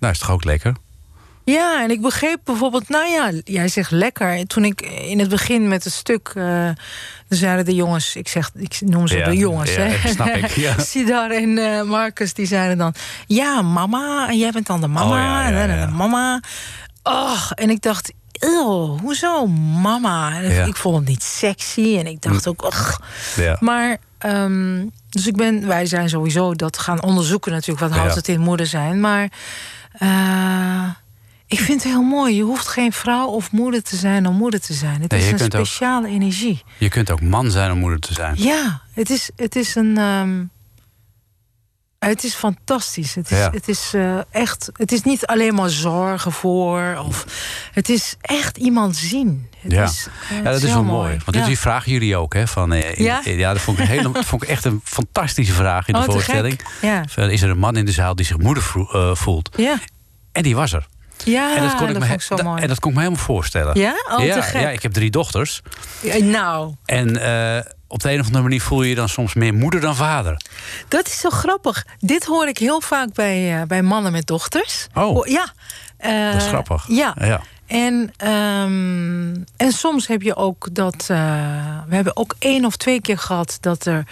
nou is toch ook lekker? Ja, en ik begreep bijvoorbeeld, nou ja, jij zegt lekker. Toen ik in het begin met het stuk, dan zeiden de jongens, ik zeg, ik noem ze Ja, de jongens, ja, hè? snap ik, ja. Sidar en eh, Marcus, die zeiden dan, ja, mama, en jij bent dan de mama, Oh, ja, en de mama. Och, en ik dacht, eeuw, hoezo mama? En. Ik vond het niet sexy en ik dacht ook. Ja. Maar, ehm, dus ik ben, wij zijn sowieso dat gaan onderzoeken natuurlijk. Wat houdt het in moeder zijn? Maar eh, ik vind het heel mooi. Je hoeft geen vrouw of moeder te zijn om moeder te zijn. Het Nee, is een ook- speciale energie. Je kunt ook man zijn om moeder te zijn. Ja, het is, het is een. ehm, het is fantastisch. Het is, Ja. het is eh, echt. Het is niet alleen maar zorgen voor. Of, het is echt iemand zien. Het Ja. is, eh, Ja, dat is wel heel mooi. Want Ja. die vragen jullie ook, hè? Van, eh, Ja? ja, dat vond ik, hele, dat vond ik echt een fantastische vraag in de Oh, te voorstelling. Is er een man in de zaal die zich moeder voelt? Ja, En die was er. Ja en dat kon, dat ik, me, ik zo da- mooi. en dat kon ik me helemaal voorstellen. Ja? Oh, te ja, gek. ja, ik heb drie dochters. Ja, nou, En eh, op de een of andere manier voel je je dan soms meer moeder dan vader. dat is zo grappig. Dit hoor ik heel vaak bij, eh, bij mannen met dochters. Oh. ja. Eh, Dat is grappig. Ja. Ja. En, ehm, en soms heb je ook dat. eh, we hebben ook één of twee keer gehad dat er,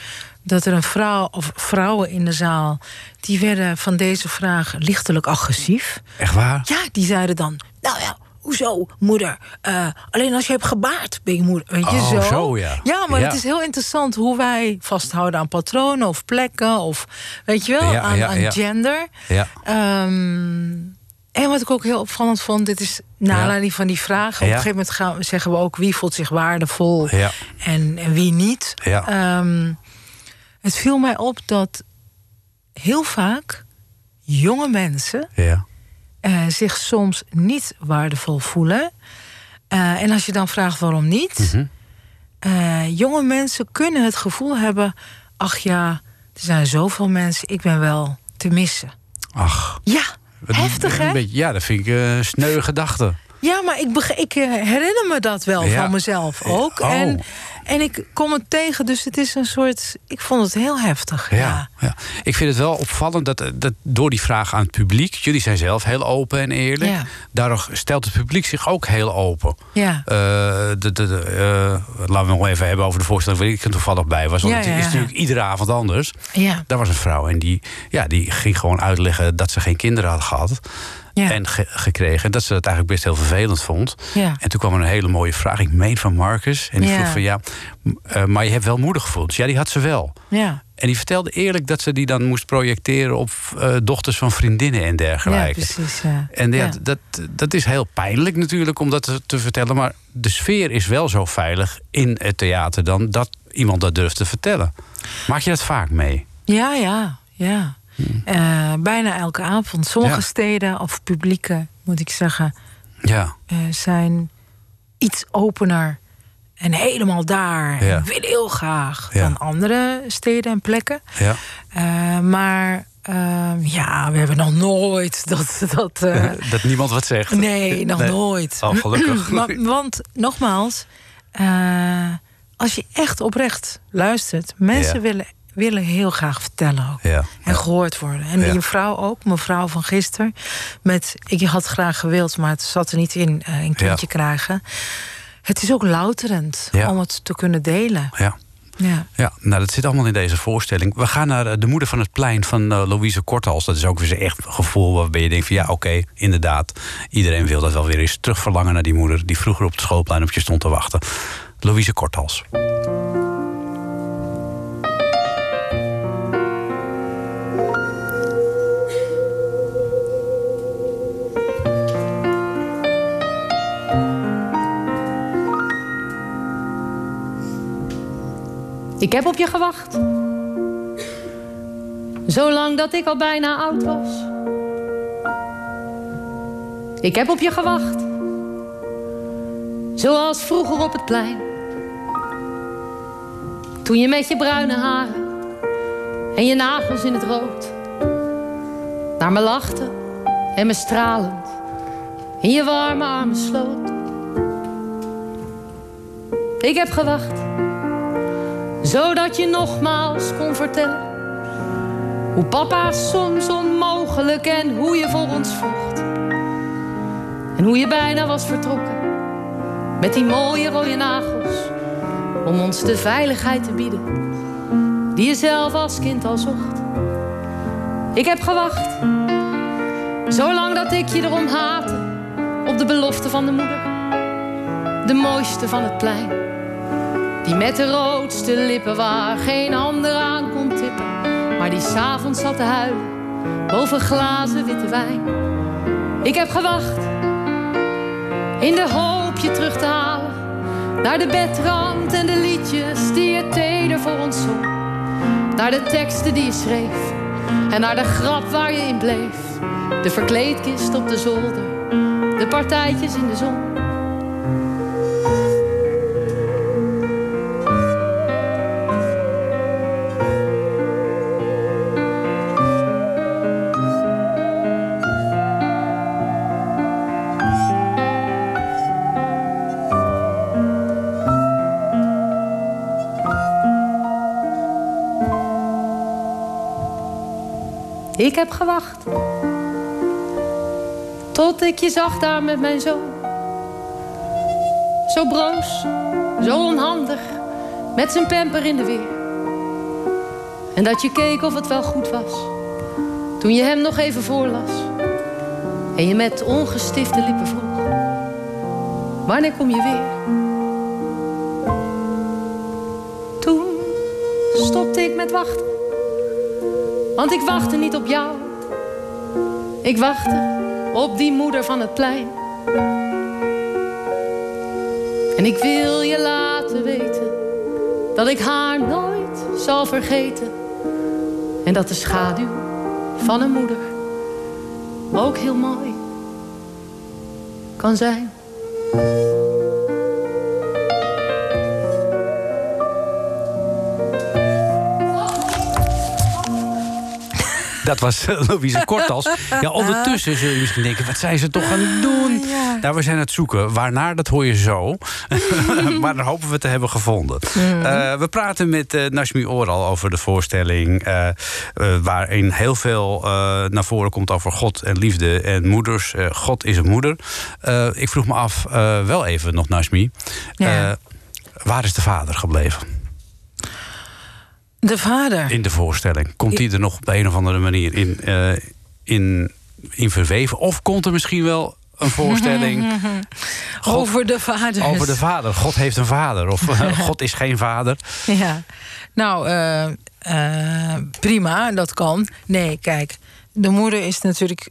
dat er een vrouw of vrouwen in de zaal. die werden van deze vraag lichtelijk agressief. Echt waar? Ja, die zeiden dan. Nou ja. Hoezo, moeder? Eh, alleen als je hebt gebaard ben je moeder. Weet je Oh, zo? zo, ja. Ja, maar Ja. het is heel interessant hoe wij vasthouden aan patronen of plekken. of weet je wel, Ja, aan, gender. Ja. Ehm, En wat ik ook heel opvallend vond, dit is naar aanleiding van die vraag. Op een gegeven moment gaan, zeggen we ook wie voelt zich waardevol en, en wie niet. Ja. Het viel mij op dat heel vaak jonge mensen Ja. eh, zich soms niet waardevol voelen. Eh, en als je dan vraagt waarom niet, eh, jonge mensen kunnen het gevoel hebben: ach ja, er zijn zoveel mensen, ik ben wel te missen. Ach. Ja, heftig hè? ja, dat vind ik een sneu gedachte. Ja, maar ik, ik herinner me dat wel Ja. van mezelf ook. Oh. En, en ik kom het tegen, dus het is een soort. Ik vond het heel heftig. Ja. Ja, ja. Ik vind het wel opvallend dat, dat door die vraag aan het publiek... jullie zijn zelf heel open en eerlijk... Ja. daardoor stelt het publiek zich ook heel open. Ja. Eh, de, de, de, eh, laten we nog even hebben over de voorstelling... waar ik er toevallig bij was. Want het is natuurlijk iedere avond anders. Ja. Daar was een vrouw en die, ja, die ging gewoon uitleggen... dat ze geen kinderen had gehad Ja. en ge- gekregen. En dat ze het eigenlijk best heel vervelend vond. Ja. En toen kwam er een hele mooie vraag. Ik meen van Marcus. En die Ja. vroeg van ja, eh, maar je hebt wel moedergevoelens. Ja, die had ze wel. ja. En die vertelde eerlijk dat ze die dan moest projecteren op eh, dochters van vriendinnen en ja, dergelijke. precies. Ja. en ja, Ja. Dat, dat is heel pijnlijk natuurlijk om dat te, te vertellen. Maar de sfeer is wel zo veilig in het theater dan dat iemand dat durft te vertellen. Maak je dat vaak mee? Ja, ja, ja. Eh, bijna elke avond. Sommige. Ja. steden of publieken, moet ik zeggen, Ja, eh, zijn iets opener en helemaal daar. Ja. En willen heel graag Ja. dan andere steden en plekken. ja. Eh, maar ja, we hebben nog nooit dat. dat dat niemand wat zegt. nee, nog Nee. nooit. Oh, gelukkig. Maar, want nogmaals, als je echt oprecht luistert, mensen willen, willen heel graag vertellen ook. Ja. En gehoord worden. En Ja. die vrouw ook, mevrouw van gisteren. Met ik had graag gewild, maar het zat er niet in, eh, een kindje krijgen. Het is ook louterend om het te kunnen delen. Ja. Ja. Ja, nou dat zit allemaal in deze voorstelling. We gaan naar eh, de moeder van het plein van eh, Louise Korthals. Dat is ook weer zo'n echt gevoel waarbij je denkt van ja, oké, inderdaad. Iedereen wil dat wel weer eens terugverlangen naar die moeder... die vroeger op het schoolplein op je stond te wachten. Louise Korthals. Ik heb op je gewacht. Zolang dat ik al bijna oud was. Ik heb op je gewacht. Zoals vroeger op het plein. Toen je met je bruine haren en je nagels in het rood naar me lachte en me stralend in je warme armen sloot. Ik heb gewacht zodat je nogmaals kon vertellen hoe papa soms onmogelijk en hoe je voor ons vocht. En hoe je bijna was vertrokken met die mooie rode nagels om ons de veiligheid te bieden die je zelf als kind al zocht. Ik heb gewacht, zolang dat ik je erom haatte op de belofte van de moeder, de mooiste van het plein. Die met de roodste lippen waar geen ander aan kon tippen. Maar die s'avonds zat te huilen boven glazen witte wijn. Ik heb gewacht in de hoop je terug te halen. Naar de bedrand en de liedjes die je teder voor ons zong. Naar de teksten die je schreef en naar de grap waar je in bleef. De verkleedkist op de zolder, de partijtjes in de zon. Ik heb gewacht. Tot ik je zag daar met mijn zoon. Zo broos, zo onhandig, met zijn pamper in de weer. En dat je keek of het wel goed was. Toen je hem nog even voorlas. En je met ongestifte lippen vroeg. Wanneer kom je weer? Want ik wachtte niet op jou. Ik wachtte op die moeder van het plein. En ik wil je laten weten dat ik haar nooit zal vergeten. En dat de schaduw van een moeder ook heel mooi kan zijn. Dat was eh, Louise Kortals. Ja, ondertussen zul je misschien denken, wat zijn ze toch aan het doen? Nou, we zijn aan het zoeken. Waarnaar, dat hoor je zo. maar dan hopen we te hebben gevonden. Eh, we praten met uh, Nashmi Oral over de voorstelling... Uh, waarin heel veel naar voren komt over God en liefde en moeders. God is een moeder. ik vroeg me af, wel even nog, Nashmi... Ja. waar is de vader gebleven? De vader. In de voorstelling. Komt die er nog op een of andere manier in, uh, in, in verweven? Of komt er misschien wel een voorstelling God, over de vader? Over de vader. God heeft een vader. Of uh, God is geen vader. Ja, nou, uh, prima, dat kan. Nee, kijk, de moeder is natuurlijk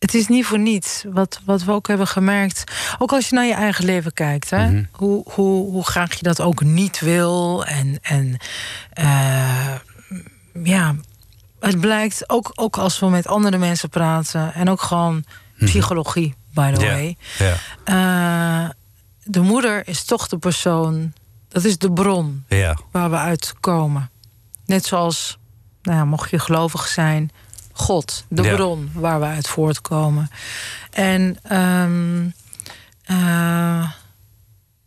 het is niet voor niets. Wat, wat we ook hebben gemerkt. Ook als je naar je eigen leven kijkt. Hè? Mhm. hoe, hoe, hoe graag je dat ook niet wil. En, en uh, ja, het blijkt ook, ook als we met andere mensen praten. En ook gewoon psychologie, by the way. Uh, de moeder is toch de persoon. Dat is de bron waar we uitkomen. Net zoals, nou ja, mocht je gelovig zijn, God, de Ja. bron waar we uit voortkomen. En ehm, eh,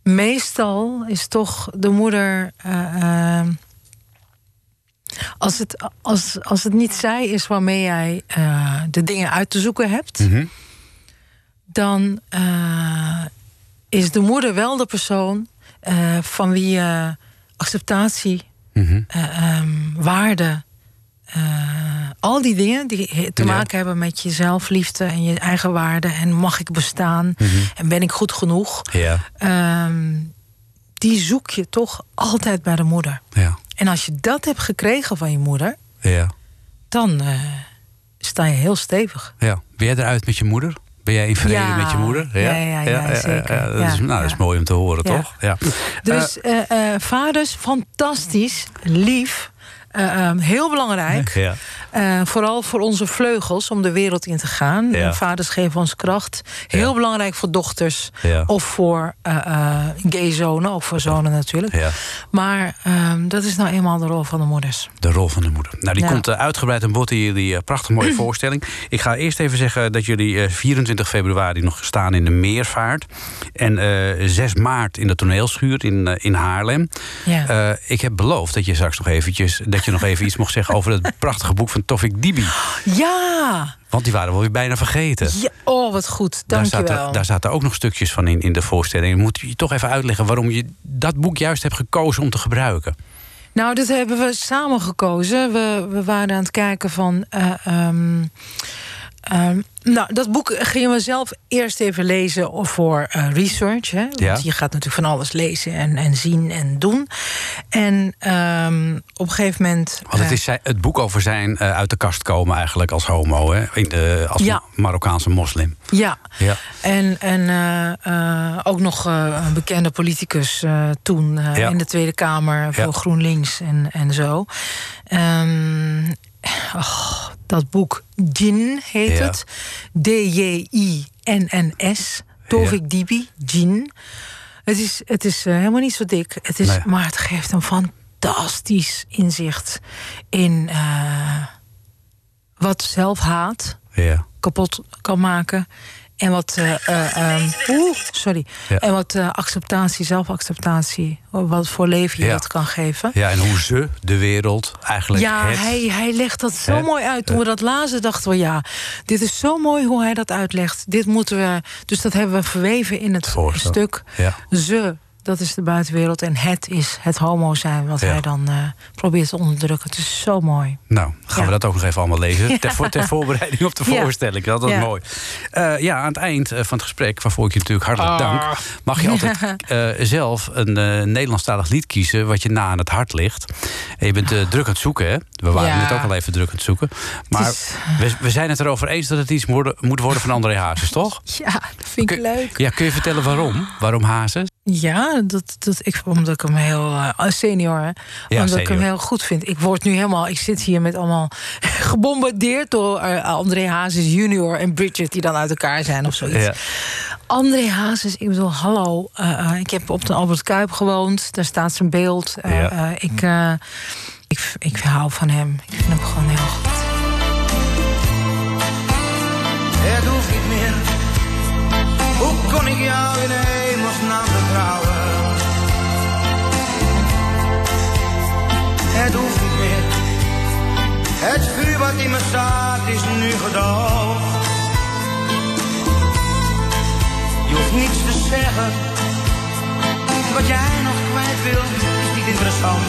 meestal is toch de moeder. eh, ehm, als, het, als, als het niet zij is waarmee jij eh, de dingen uit te zoeken hebt, Mhm. dan is de moeder wel de persoon van wie je acceptatie, ehm, waarde, eh, al die dingen die te Ja. maken hebben met je zelfliefde en je eigen waarde en mag ik bestaan Mhm. en ben ik goed genoeg, Ja. ehm, die zoek je toch altijd bij de moeder. Ja. En als je dat hebt gekregen van je moeder, Ja. dan eh, sta je heel stevig. ja. Ben jij eruit met je moeder? Ben jij in vrede Ja. met je moeder? Ja, ja, ja, zeker. dat, is, nou, dat is mooi om te horen, toch? Ja. Dus eh, vaders, fantastisch, lief, eh, ehm, heel belangrijk. Ja. Eh, vooral voor onze vleugels om de wereld in te gaan. Ja. Vaders geven ons kracht. Heel belangrijk voor dochters of voor eh, gay zonen, of voor zonen natuurlijk. Maar ehm, dat is nou eenmaal de rol van de moeders. De rol van de moeder. Nou, die komt uitgebreid aan bod in jullie prachtig mooie voorstelling. Ik ga eerst even zeggen dat jullie eh, 24 februari nog staan in de Meervaart. En eh 6 maart in de toneelschuur in, in Haarlem. Ja. Ik heb beloofd dat je straks nog eventjes... dat je nog even iets mocht zeggen over het prachtige boek van Tofik Dibi. Ja! Want die waren we weer bijna vergeten. ja! Oh, wat goed. Daar Dank zaten, daar zaten ook nog stukjes van in, in de voorstelling. Moet je toch even uitleggen waarom je dat boek juist hebt gekozen om te gebruiken? Nou, dat hebben we samen gekozen. We, we waren aan het kijken van. eh, ehm, ehm, nou, dat boek gingen we zelf eerst even lezen voor eh, research. Hè? Want Ja. je gaat natuurlijk van alles lezen en, en zien en doen. En ehm, op een gegeven moment. Want het eh, is het boek over zijn eh, uit de kast komen eigenlijk als homo, hè? In de, als Ja. Marokkaanse moslim. Ja, Ja. en, en ook nog een bekende politicus toen Ja. in de Tweede Kamer voor. GroenLinks en, en zo. Och, dat boek Jin heet Ja. het. D-J-I-N-N-S. Tovik Dibi, Jin. Het is, het is eh, helemaal niet zo dik. Het is, Nee. Maar het geeft een fantastisch inzicht in eh, wat zelfhaat Ja. kapot kan maken. En wat, ehm, oeh, sorry. Ja. En wat eh, acceptatie, zelfacceptatie, wat voor leven je Ja. dat kan geven. ja, en hoe ze de wereld eigenlijk Ja, het... hij, hij legt dat zo mooi uit. Toen we dat lazen, dachten we ja, dit is zo mooi hoe hij dat uitlegt. Dit moeten we. Dus dat hebben we verweven in het voorstel. stuk. Ja. Ze dat is de buitenwereld. En het is het homo zijn wat Ja. hij dan eh, probeert te onderdrukken. Het is zo mooi. Nou, gaan Ja. we dat ook nog even allemaal lezen. Ja. Ter, voor, ter voorbereiding op de Ja. voorstelling. Dat is Ja. mooi. Eh, ja, aan het eind eh, van het gesprek, waarvoor ik je natuurlijk hartelijk Ah. dank... mag je altijd eh, zelf een eh, Nederlandstalig lied kiezen... wat je na aan het hart ligt. En je bent druk aan het zoeken, hè? We waren Ja. net ook al even druk aan het zoeken. Maar is- we, we zijn het erover eens dat het iets moet, moet worden van André Hazes, toch? Ja, dat vind ik leuk. Ja, kun je vertellen waarom? Waarom Hazes? Ja, dat, dat, ik, omdat ik hem heel eh, senior, hè? omdat ik hem heel goed vind. Ik word nu helemaal, ik zit hier met allemaal gebombardeerd door eh, André Hazes junior en Bridget die dan uit elkaar zijn of zoiets. Ja. André Hazes, ik bedoel, hallo. eh, eh, ik heb op de Albert Kuip gewoond. Daar staat zijn beeld. Ja. ik, eh, ik, ik hou van hem. Ik vind hem gewoon heel goed. Het hoeft niet meer. Hoe kon ik jou in hemelsnaam Het hoeft niet meer. Het vuur wat in me staat is nu gedoofd. Je hoeft niets te zeggen. Wat jij nog kwijt wilt is niet interessant.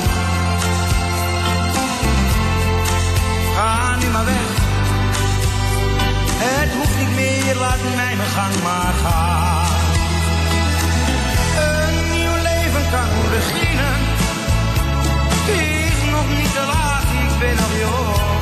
Ga nu maar weg. Het hoeft niet meer, laat mij mijn gang maar gaan. Een nieuw leven kan beginnen. Laat, ik ben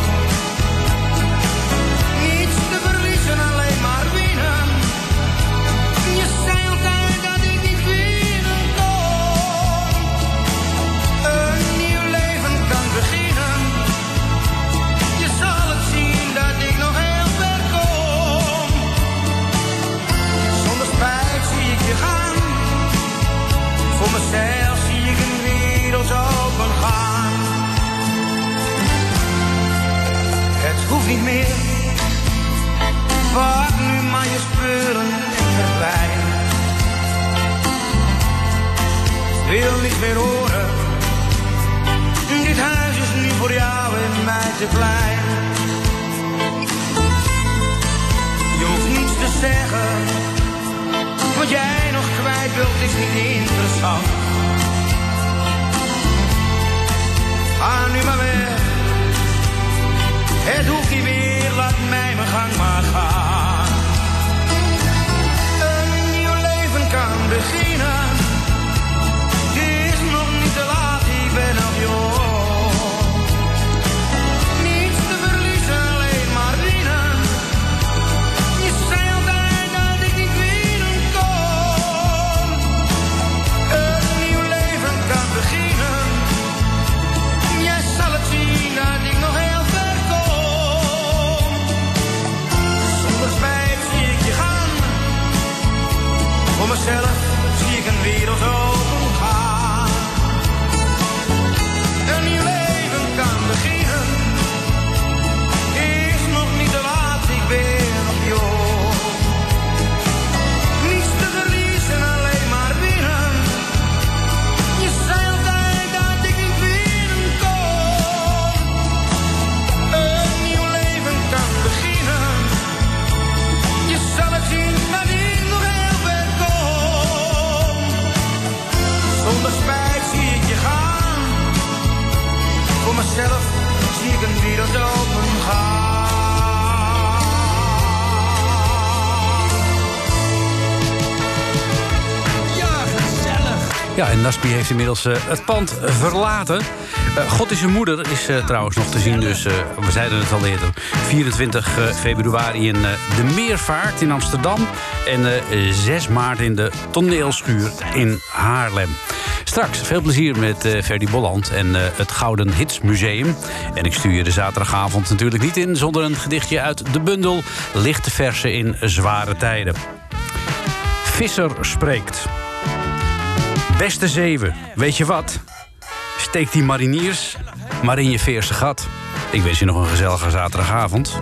hoeft niet meer. Pak nu maar je speuren en verdwijn. Wil niet meer horen. Dit huis is nu voor jou en mij te klein. Je hoeft niets te zeggen. Wat jij nog kwijt wilt is niet interessant. Ga nu maar weg. Het hoeft niet meer, laat mij mijn gang maar gaan. Nasby heeft inmiddels eh, het pand verlaten. Eh, God is zijn moeder is eh, trouwens nog te zien, dus we zeiden het al eerder. 24 eh, februari in de Meervaart in Amsterdam. En eh, 6 maart in de toneelschuur in Haarlem. Straks veel plezier met Ferdy Bolland en het Gouden Hits Museum. En ik stuur je de zaterdagavond natuurlijk niet in... zonder een gedichtje uit de bundel Lichte Versen in Zware Tijden. Visser spreekt. Beste zeven, weet je wat? Steek die mariniers maar in je veerse gat. Ik wens je nog een gezellige zaterdagavond.